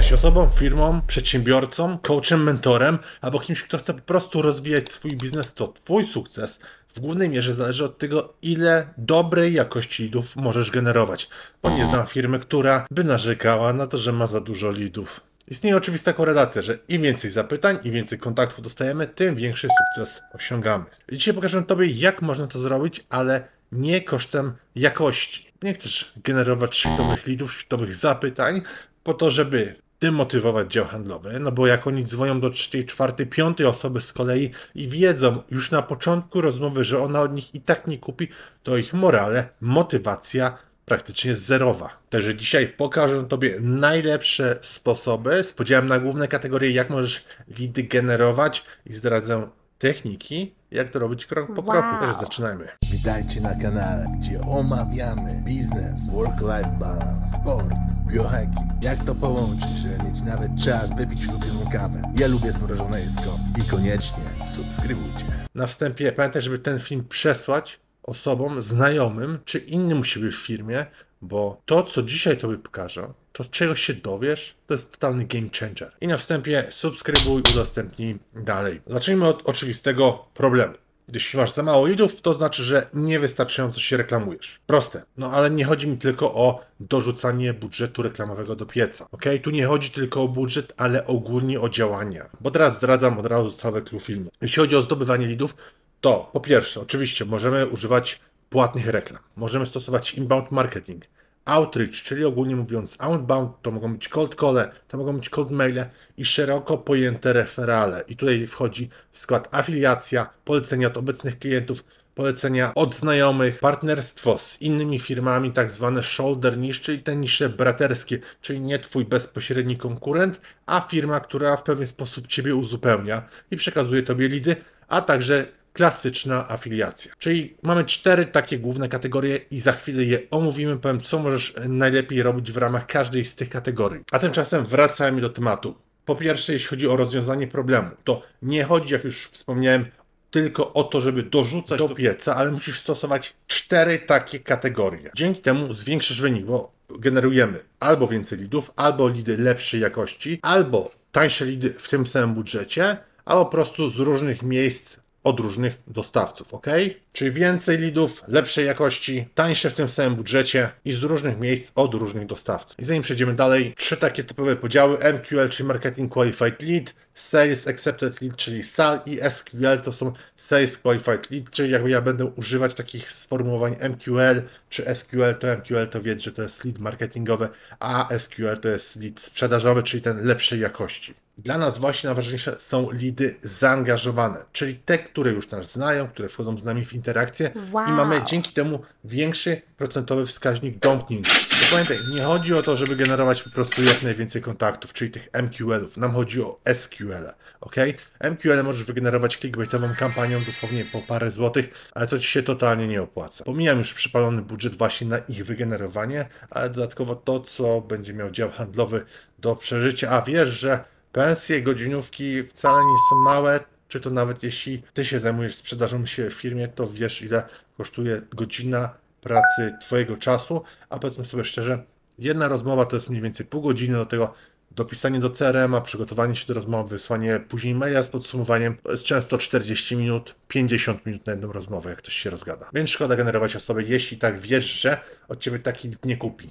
jesteś osobą, firmą, przedsiębiorcą, coachem, mentorem, albo kimś, kto chce po prostu rozwijać swój biznes, to twój sukces w głównej mierze zależy od tego, ile dobrej jakości lidów możesz generować. Bo nie znam firmy, która by narzekała na to, że ma za dużo lidów. Istnieje oczywista korelacja, że im więcej zapytań, im więcej kontaktów dostajemy, tym większy sukces osiągamy. Dzisiaj pokażę Tobie, jak można to zrobić, ale nie kosztem jakości. Nie chcesz generować shitowych lidów, shitowych zapytań, po to, żeby demotywować dział handlowy, no bo jak oni dzwonią do trzeciej, czwartej, piątej osoby z kolei i wiedzą już na początku rozmowy, że ona od nich i tak nie kupi, to ich morale, motywacja praktycznie zerowa. Także dzisiaj pokażę Tobie najlepsze sposoby z podziałem na główne kategorie, jak możesz lidy generować i zdradzę techniki, jak to robić krok po Wow. kroku. Także zaczynajmy. Witajcie na kanale, gdzie omawiamy biznes, work-life balance, sport, Jak to połączyć, żeby mieć nawet czas wypić ulubioną kawę. Ja lubię zmrożone jedzko i koniecznie subskrybujcie. Na wstępie pamiętaj, żeby ten film przesłać osobom, znajomym czy innym u siebie w firmie, bo to, co dzisiaj Tobie pokażę, to czego się dowiesz, to jest totalny game changer. I na wstępie subskrybuj, udostępnij dalej. Zacznijmy od oczywistego problemu. Jeśli masz za mało lidów, to znaczy, że niewystarczająco się reklamujesz. Proste. No ale nie chodzi mi tylko o dorzucanie budżetu reklamowego do pieca. Ok? Tu nie chodzi tylko o budżet, ale ogólnie o działania. Bo teraz zdradzam od razu cały clue filmu. Jeśli chodzi o zdobywanie lidów, to po pierwsze, oczywiście możemy używać płatnych reklam. Możemy stosować inbound marketing. Outreach, czyli ogólnie mówiąc outbound, to mogą być cold call, to mogą być cold maile i szeroko pojęte referale. I tutaj wchodzi w skład afiliacja, polecenia od obecnych klientów, polecenia od znajomych, partnerstwo z innymi firmami, tak zwane shoulder niche, czyli te nisze braterskie, czyli nie twój bezpośredni konkurent, a firma, która w pewien sposób ciebie uzupełnia i przekazuje tobie lidy, a także klasyczna afiliacja. Czyli mamy cztery takie główne kategorie i za chwilę je omówimy, powiem co możesz najlepiej robić w ramach każdej z tych kategorii. A tymczasem wracajmy do tematu. Po pierwsze, jeśli chodzi o rozwiązanie problemu, to nie chodzi, jak już wspomniałem, tylko o to, żeby dorzucać do pieca, ale musisz stosować cztery takie kategorie. Dzięki temu zwiększysz wynik, bo generujemy albo więcej lidów, albo lidy lepszej jakości, albo tańsze lidy w tym samym budżecie, albo po prostu z różnych miejsc od różnych dostawców, ok? Czyli więcej lidów, lepszej jakości, tańsze w tym samym budżecie i z różnych miejsc od różnych dostawców. I zanim przejdziemy dalej, trzy takie typowe podziały: MQL, czyli Marketing Qualified Lead, Sales Accepted Lead, czyli SAL i SQL to są Sales Qualified Lead, czyli jakby ja będę używać takich sformułowań MQL czy SQL, to MQL to wiedz, że to jest lead marketingowy, a SQL to jest lead sprzedażowy, czyli ten lepszej jakości. Dla nas właśnie najważniejsze są lidy zaangażowane, czyli te, które już nas znają, które wchodzą z nami w interakcję Wow. i mamy dzięki temu większy procentowy wskaźnik domknięć. Pamiętaj, nie chodzi o to, żeby generować po prostu jak najwięcej kontaktów, czyli tych MQL-ów. Nam chodzi o SQL, ok? MQL możesz wygenerować clickbaitową kampanią dosłownie po parę złotych, ale to ci się totalnie nie opłaca. Pomijam już przypalony budżet właśnie na ich wygenerowanie, ale dodatkowo to, co będzie miał dział handlowy do przeżycia. A wiesz, że pensje godzinówki wcale nie są małe, czy to nawet jeśli ty się zajmujesz sprzedażą się w firmie, to wiesz ile kosztuje godzina pracy twojego czasu, a powiedzmy sobie szczerze, jedna rozmowa to jest mniej więcej pół godziny do tego dopisanie do CRM-a, przygotowanie się do rozmowy, wysłanie później maila z podsumowaniem, to jest często 40 minut, 50 minut na jedną rozmowę, jak ktoś się rozgada. Więc szkoda generować osoby, jeśli tak wiesz, że od ciebie taki nie kupi.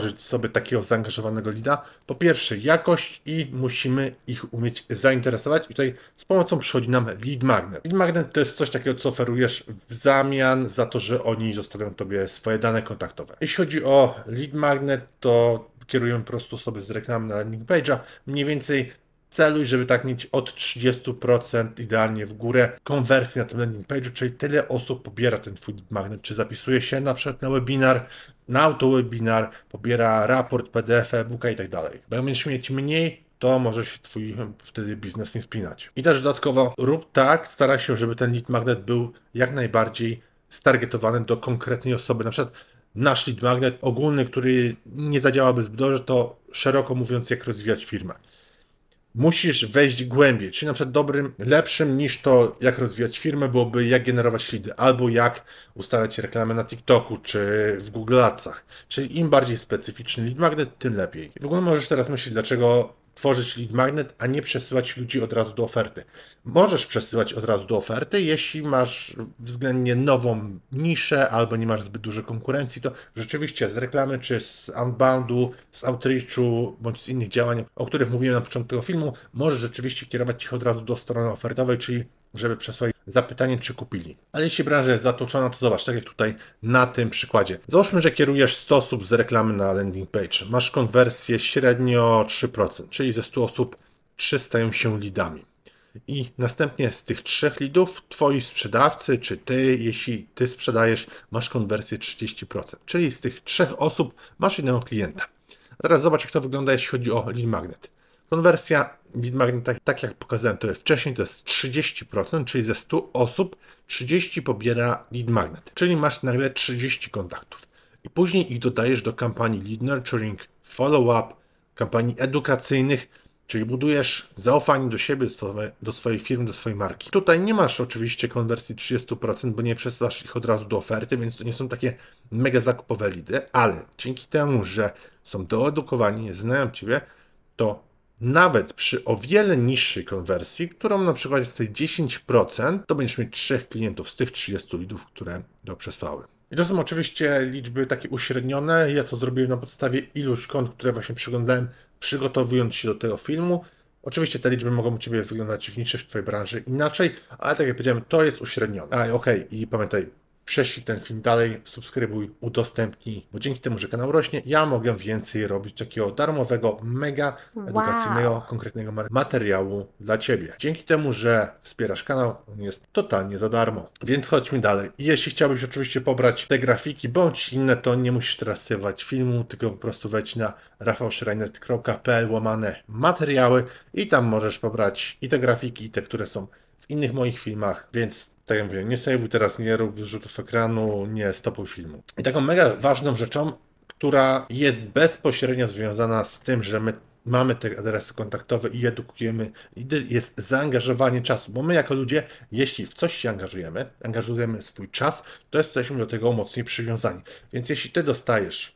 sobie takiego zaangażowanego lida? Po pierwsze jakość i musimy ich umieć zainteresować i tutaj z pomocą przychodzi nam lead magnet. Lead magnet to jest coś takiego, co oferujesz w zamian za to, że oni zostawią Tobie swoje dane kontaktowe. Jeśli chodzi o lead magnet, to kierujemy po prostu osoby z reklam na landing page'a. Mniej więcej celuj, żeby tak mieć od 30% idealnie w górę konwersji na tym landing page'u, czyli tyle osób pobiera ten twój magnet, czy zapisuje się na przykład na webinar, na autowebinar, pobiera raport, PDF, e-booka i tak dalej. Bo jak będziesz mieć mniej, to może się twój wtedy biznes nie spinać. I też dodatkowo rób tak, staraj się, żeby ten lead magnet był jak najbardziej stargetowany do konkretnej osoby. Na przykład nasz lead magnet ogólny, który nie zadziałałby zbyt dobrze, to szeroko mówiąc, jak rozwijać firmę. Musisz wejść głębiej, czyli na przykład dobrym, lepszym niż to, jak rozwijać firmę, byłoby jak generować leady, albo jak ustalać reklamę na TikToku czy w Google Adsach. Czyli im bardziej specyficzny lead magnet, tym lepiej. I w ogóle możesz teraz myśleć, dlaczego tworzyć lead magnet, a nie przesyłać ludzi od razu do oferty. Możesz przesyłać od razu do oferty, jeśli masz względnie nową niszę albo nie masz zbyt dużej konkurencji, to rzeczywiście z reklamy czy z outboundu, z outreachu bądź z innych działań, o których mówiłem na początku tego filmu, możesz rzeczywiście kierować ich od razu do strony ofertowej, czyli żeby przesłać zapytanie, czy kupili. Ale jeśli branża jest zatoczona, to zobacz, tak jak tutaj na tym przykładzie. Załóżmy, że kierujesz 100 osób z reklamy na landing page. Masz konwersję średnio 3%, czyli ze 100 osób 3 stają się lidami. I następnie z tych trzech lidów twoi sprzedawcy, czy ty, jeśli ty sprzedajesz, masz konwersję 30%. Czyli z tych trzech osób masz jednego klienta. A teraz zobacz, jak to wygląda, jeśli chodzi o lead magnet. Konwersja lead magneta, tak jak pokazałem to wcześniej, to jest 30%, czyli ze 100 osób 30 pobiera lead magnet, czyli masz nagle 30 kontaktów. I później ich dodajesz do kampanii lead nurturing, follow-up, kampanii edukacyjnych, czyli budujesz zaufanie do siebie, do swojej firmy, do swojej marki. Tutaj nie masz oczywiście konwersji 30%, bo nie przesyłasz ich od razu do oferty, więc to nie są takie mega zakupowe lidy, ale dzięki temu, że są doedukowani, znają Ciebie, to nawet przy o wiele niższej konwersji, którą na przykład jest tutaj 10%, to będziesz mieć trzech klientów z tych 30 lidów, które do przesłały. I to są oczywiście liczby takie uśrednione. Ja to zrobiłem na podstawie iluś kont, które właśnie przyglądałem, przygotowując się do tego filmu. Oczywiście te liczby mogą u Ciebie wyglądać w niższej w Twojej branży inaczej, ale tak jak powiedziałem, to jest uśrednione. A, okej, okay. i pamiętaj, prześlij ten film dalej, subskrybuj, udostępnij, bo dzięki temu, że kanał rośnie, ja mogę więcej robić takiego darmowego, mega edukacyjnego, wow. konkretnego materiału dla Ciebie. Dzięki temu, że wspierasz kanał, on jest totalnie za darmo. Więc chodźmy dalej. I jeśli chciałbyś oczywiście pobrać te grafiki bądź inne, to nie musisz teraz sywać filmu, tylko po prostu wejdź na rafałschreiner.pl łamane materiały i tam możesz pobrać i te grafiki, i te, które są w innych moich filmach, więc tak jak mówię, nie teraz, nie rób rzutów ekranu, nie stopuj filmu. I taką mega ważną rzeczą, która jest bezpośrednio związana z tym, że my mamy te adresy kontaktowe i edukujemy, jest zaangażowanie czasu, bo my jako ludzie, jeśli w coś się angażujemy, angażujemy swój czas, to jesteśmy do tego mocniej przywiązani. Więc jeśli ty dostajesz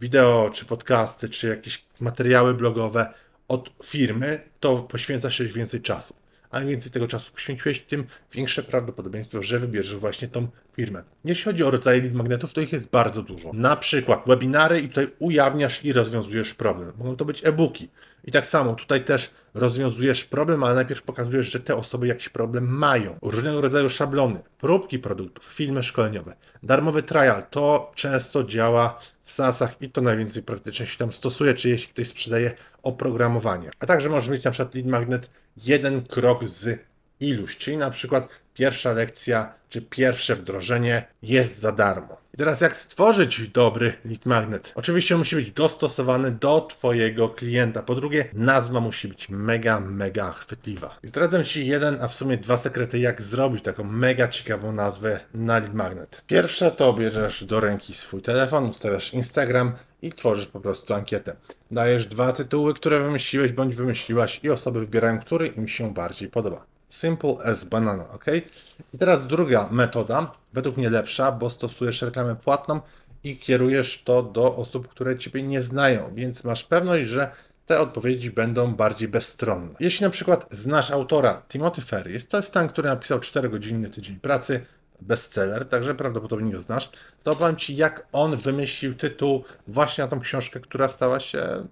wideo, czy podcasty, czy jakieś materiały blogowe od firmy, to poświęcasz się więcej czasu a im więcej tego czasu poświęciłeś, tym większe prawdopodobieństwo, że wybierzesz właśnie tą firmę. Jeśli chodzi o rodzaje lead magnetów, to ich jest bardzo dużo. Na przykład webinary i tutaj ujawniasz i rozwiązujesz problem. Mogą to być e-booki. I tak samo tutaj też rozwiązujesz problem, ale najpierw pokazujesz, że te osoby jakiś problem mają. Różnego rodzaju szablony, próbki produktów, filmy szkoleniowe. Darmowy trial to często działa w SaaSach i to najwięcej praktycznie się tam stosuje, czy jeśli ktoś sprzedaje oprogramowanie. A także możesz mieć na przykład lead magnet jeden krok z iluś, czyli na przykład pierwsza lekcja czy pierwsze wdrożenie jest za darmo. I teraz jak stworzyć dobry lead magnet? Oczywiście musi być dostosowany do Twojego klienta. Po drugie, nazwa musi być mega, mega chwytliwa. I zdradzę Ci jeden, a w sumie dwa sekrety, jak zrobić taką mega ciekawą nazwę na lead magnet. Pierwsze to bierzesz do ręki swój telefon, ustawiasz Instagram i tworzysz po prostu ankietę. Dajesz dwa tytuły, które wymyśliłeś bądź wymyśliłaś i osoby wybierają, który im się bardziej podoba. Simple as banana, ok? I teraz druga metoda, według mnie lepsza, bo stosujesz reklamę płatną i kierujesz to do osób, które Ciebie nie znają, więc masz pewność, że te odpowiedzi będą bardziej bezstronne. Jeśli na przykład znasz autora Timothy Ferris, to jest ten, który napisał 4-godzinny tydzień pracy, bestseller, także prawdopodobnie go znasz, to powiem Ci, jak on wymyślił tytuł właśnie na tą książkę, która stała się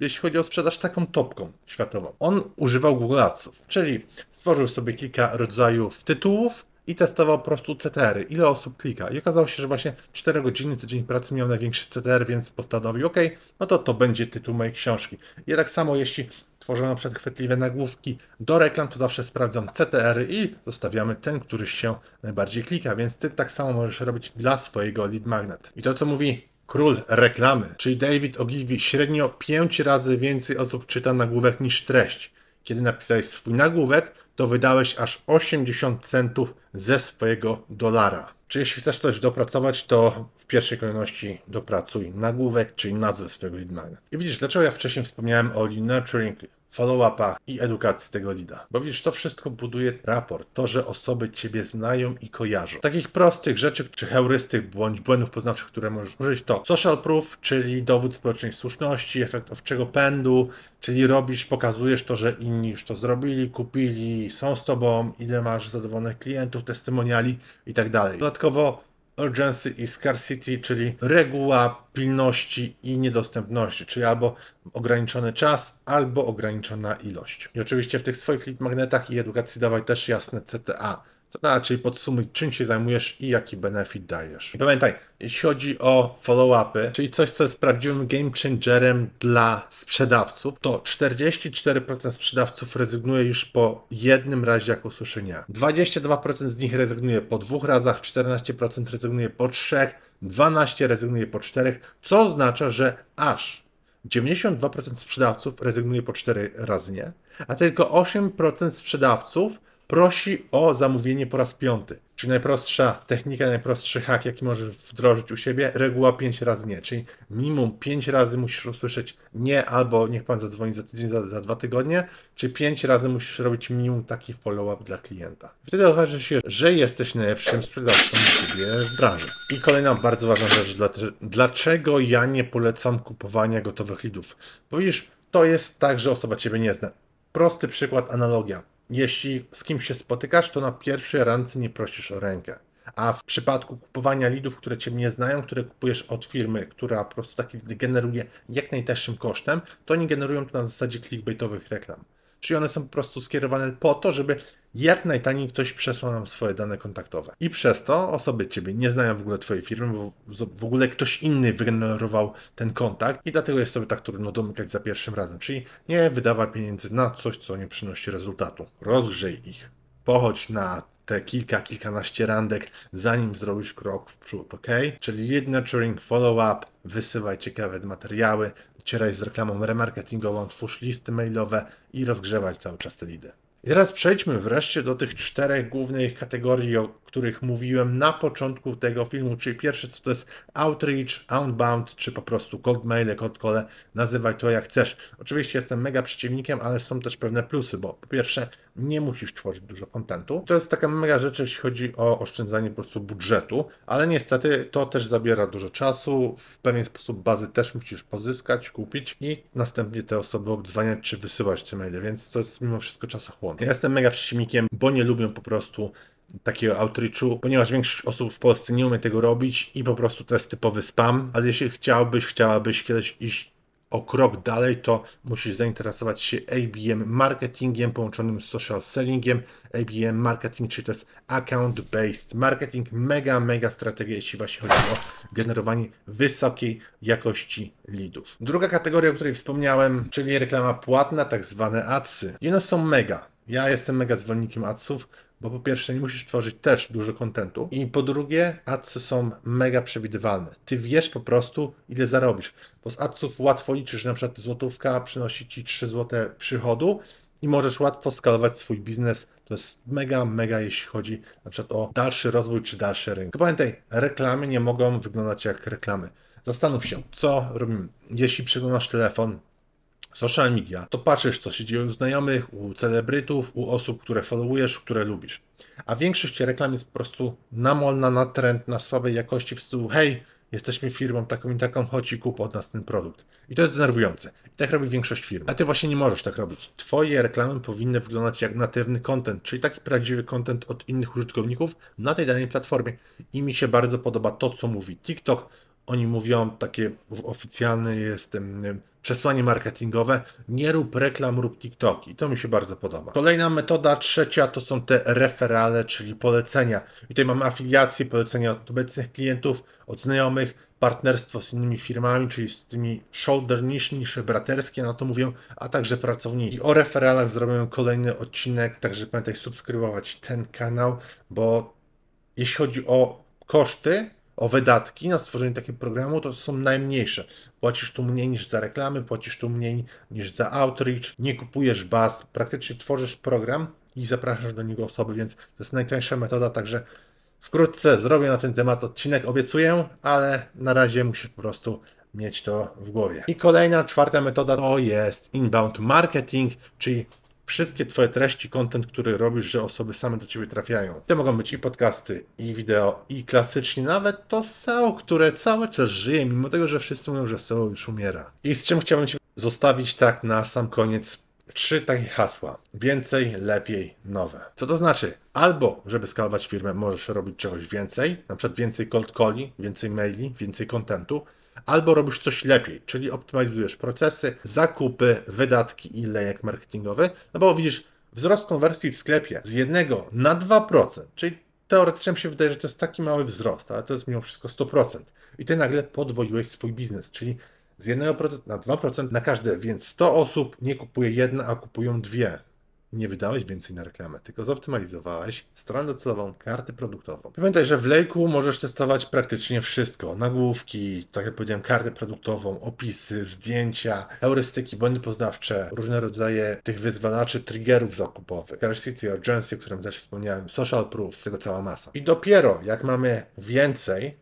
jeśli chodzi o sprzedaż, taką topką światową. On używał Google Adsów, czyli stworzył sobie kilka rodzajów tytułów i testował po prostu CTR-y, ile osób klika. I okazało się, że właśnie 4 godziny tydzień pracy miał największy CTR, więc postanowił, ok, no to to będzie tytuł mojej książki. I tak samo, jeśli tworzę na przykład chwytliwe nagłówki do reklam, to zawsze sprawdzam CTR-y i zostawiamy ten, który się najbardziej klika, więc ty tak samo możesz robić dla swojego lead magnet. I to, co mówi król reklamy, czyli David Ogilvy, średnio 5 razy więcej osób czyta nagłówek niż treść. Kiedy napisałeś swój nagłówek, to wydałeś aż 80 centów ze swojego dolara. Czy jeśli chcesz coś dopracować, to w pierwszej kolejności dopracuj nagłówek, czyli nazwę swojego lead magnet. I widzisz, dlaczego ja wcześniej wspomniałem o lead nurturing, follow-upach i edukacji tego lida. Bo widzisz, to wszystko buduje raport, to, że osoby Ciebie znają i kojarzą. Takich prostych rzeczy, czy heurystyk, bądź błędów poznawczych, które możesz użyć, to social proof, czyli dowód społecznej słuszności, efekt owczego pędu, czyli robisz, pokazujesz to, że inni już to zrobili, kupili, są z Tobą, ile masz zadowolonych klientów, testymoniali i tak dalej. Dodatkowo urgency i scarcity, czyli reguła pilności i niedostępności, czyli albo ograniczony czas, albo ograniczona ilość. I oczywiście w tych swoich lead magnetach i edukacji dawaj też jasne CTA. Znaczy, czyli podsumuj, czym się zajmujesz i jaki benefit dajesz. I pamiętaj, jeśli chodzi o follow-upy, czyli coś, co jest prawdziwym game changerem dla sprzedawców, to 44% sprzedawców rezygnuje już po jednym razie, jak usłyszy nie. 22% z nich rezygnuje po dwóch razach, 14% rezygnuje po trzech, 12% rezygnuje po czterech, co oznacza, że aż 92% sprzedawców rezygnuje po 4 razy nie, a tylko 8% sprzedawców prosi o zamówienie po raz piąty. Czyli najprostsza technika, najprostszy hack, jaki możesz wdrożyć u siebie, reguła 5 razy nie. Czyli minimum 5 razy musisz usłyszeć nie, albo niech pan zadzwoni za tydzień, za, za dwa tygodnie, czy 5 razy musisz robić minimum taki follow-up dla klienta. Wtedy okaże się, że jesteś najlepszym sprzedawcą u siebie w branży. I kolejna bardzo ważna rzecz, dlaczego ja nie polecam kupowania gotowych lidów? Bo to jest tak, że osoba ciebie nie zna. Prosty przykład, analogia jeśli z kimś się spotykasz, to na pierwszej randce nie prosisz o rękę. A w przypadku kupowania lidów, które Cię nie znają, które kupujesz od firmy, która po prostu taki generuje jak najtańszym kosztem, to oni generują to na zasadzie clickbaitowych reklam. Czyli one są po prostu skierowane po to, żeby jak najtaniej ktoś przesłał nam swoje dane kontaktowe. I przez to osoby Ciebie nie znają w ogóle Twojej firmy, bo w ogóle ktoś inny wygenerował ten kontakt i dlatego jest sobie tak trudno domykać za pierwszym razem. Czyli nie wydawaj pieniędzy na coś, co nie przynosi rezultatu. Rozgrzej ich. Pochodź na te kilka, kilkanaście randek, zanim zrobisz krok w przód, ok? Czyli lead nurturing, follow-up, wysyłaj ciekawe materiały, docieraj z reklamą remarketingową, twórz listy mailowe i rozgrzewaj cały czas te lidy. I teraz przejdźmy wreszcie do tych czterech głównych kategorii, o których mówiłem na początku tego filmu, czyli pierwsze co to jest outreach, outbound, czy po prostu cold mail, cold call, nazywaj to jak chcesz. Oczywiście jestem mega przeciwnikiem, ale są też pewne plusy, bo po pierwsze nie musisz tworzyć dużo kontentu. To jest taka mega rzecz, jeśli chodzi o oszczędzanie po prostu budżetu, ale niestety to też zabiera dużo czasu, w pewien sposób bazy też musisz pozyskać, kupić i następnie te osoby obdzwaniać czy wysyłać te maile, więc to jest mimo wszystko czasochłonne. Ja jestem mega przeciwnikiem, bo nie lubię po prostu takiego outreachu, ponieważ większość osób w Polsce nie umie tego robić i po prostu to jest typowy spam, ale jeśli chciałbyś, chciałabyś kiedyś iść o krok dalej, to musisz zainteresować się ABM marketingiem połączonym z social sellingiem. ABM marketing, czyli to jest account based marketing, mega, mega strategia, jeśli właśnie chodzi o generowanie wysokiej jakości leadów. Druga kategoria, o której wspomniałem, czyli reklama płatna, tak zwane adsy. I one są mega. Ja jestem mega zwolennikiem adsów, bo po pierwsze nie musisz tworzyć też dużo kontentu i po drugie adsy są mega przewidywalne. Ty wiesz po prostu ile zarobisz, bo z adsów łatwo liczysz, że na przykład złotówka przynosi Ci 3 złote przychodu i możesz łatwo skalować swój biznes. To jest mega, mega jeśli chodzi na przykład o dalszy rozwój czy dalszy rynek. Pamiętaj, reklamy nie mogą wyglądać jak reklamy. Zastanów się, co robimy. Jeśli przeglądasz telefon, social media, to patrzysz, co się dzieje u znajomych, u celebrytów, u osób, które followujesz, które lubisz. A większość reklam jest po prostu namolna na trend, na słabej jakości w stylu hej, jesteśmy firmą taką i taką, chodź i kup od nas ten produkt. I to jest denerwujące. I tak robi większość firm. A ty właśnie nie możesz tak robić. Twoje reklamy powinny wyglądać jak natywny content, czyli taki prawdziwy content od innych użytkowników na tej danej platformie. I mi się bardzo podoba to, co mówi TikTok, oni mówią, takie oficjalne jest przesłanie marketingowe, nie rób reklam, rób TikToki. I to mi się bardzo podoba. Kolejna metoda, trzecia, to są te referale, czyli polecenia. I tutaj mamy afiliacje, polecenia od obecnych klientów, od znajomych, partnerstwo z innymi firmami, czyli z tymi shoulder niche, nisze braterskie, na to mówię, a także pracownicy. O referalach zrobię kolejny odcinek, także pamiętaj subskrybować ten kanał, bo jeśli chodzi o koszty, o wydatki na stworzenie takiego programu, to są najmniejsze. Płacisz tu mniej niż za reklamy, płacisz tu mniej niż za outreach, nie kupujesz baz, praktycznie tworzysz program i zapraszasz do niego osoby, więc to jest najtańsza metoda, także wkrótce zrobię na ten temat odcinek, obiecuję, ale na razie musisz po prostu mieć to w głowie. I kolejna, czwarta metoda to jest inbound marketing, czyli wszystkie Twoje treści, content, który robisz, że osoby same do Ciebie trafiają. To mogą być i podcasty, i wideo, i klasycznie, nawet to SEO, które cały czas żyje, mimo tego, że wszyscy mówią, że SEO już umiera. I z czym chciałbym Cię zostawić tak na sam koniec trzy takie hasła. Więcej, lepiej, nowe. Co to znaczy? Albo, żeby skalować firmę, możesz robić czegoś więcej, na przykład więcej cold calli, więcej maili, więcej kontentu, albo robisz coś lepiej, czyli optymalizujesz procesy, zakupy, wydatki i lejek marketingowy, no bo widzisz, wzrost konwersji w sklepie z 1 na 2%, czyli teoretycznie się wydaje, że to jest taki mały wzrost, ale to jest mimo wszystko 100%. I ty nagle podwoiłeś swój biznes, czyli z 1% na 2% na każde, więc 100 osób nie kupuje jedna, a kupują dwie. Nie wydałeś więcej na reklamę, tylko zoptymalizowałeś stronę docelową, kartę produktową. Pamiętaj, że w Lejku możesz testować praktycznie wszystko. Nagłówki, tak jak powiedziałem, kartę produktową, opisy, zdjęcia, heurystyki, błędy poznawcze, różne rodzaje tych wyzwalaczy, triggerów zakupowych, scarcity, urgency, o którym też wspomniałem, social proof, tego cała masa. I dopiero jak mamy więcej,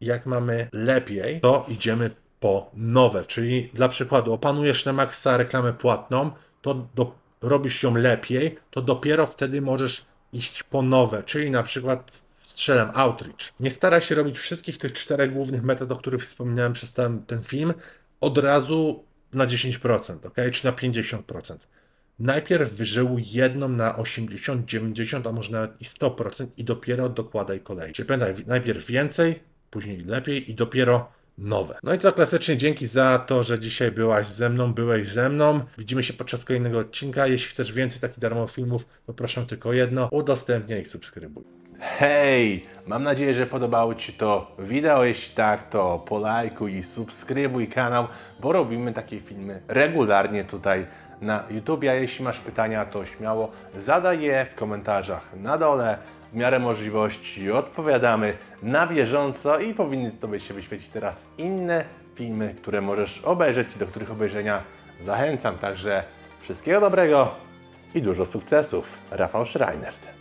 jak mamy lepiej, to idziemy po nowe, czyli dla przykładu opanujesz na maksa reklamę płatną, to do, robisz ją lepiej, to dopiero wtedy możesz iść po nowe, czyli na przykład strzelam outreach. Nie staraj się robić wszystkich tych czterech głównych metod, o których wspominałem przez ten, ten film, od razu na 10%, ok? czy na 50%. Najpierw wyżył jedną na 80, 90, a może nawet i 100% i dopiero dokładaj kolej. Czyli pamiętaj, najpierw więcej, później lepiej i dopiero nowe. No i co klasycznie, dzięki za to, że dzisiaj byłaś ze mną, byłeś ze mną. Widzimy się podczas kolejnego odcinka. Jeśli chcesz więcej takich darmowych filmów, to proszę tylko jedno, udostępniaj i subskrybuj. Hej! Mam nadzieję, że podobało Ci to wideo. Jeśli tak, to polajkuj i subskrybuj kanał, bo robimy takie filmy regularnie tutaj na YouTube. A jeśli masz pytania, to śmiało zadaj je w komentarzach na dole. Miarę możliwości odpowiadamy na bieżąco i powinny Tobie się wyświecić teraz inne filmy, które możesz obejrzeć i do których obejrzenia zachęcam. Także wszystkiego dobrego i dużo sukcesów. Rafał Schreinert.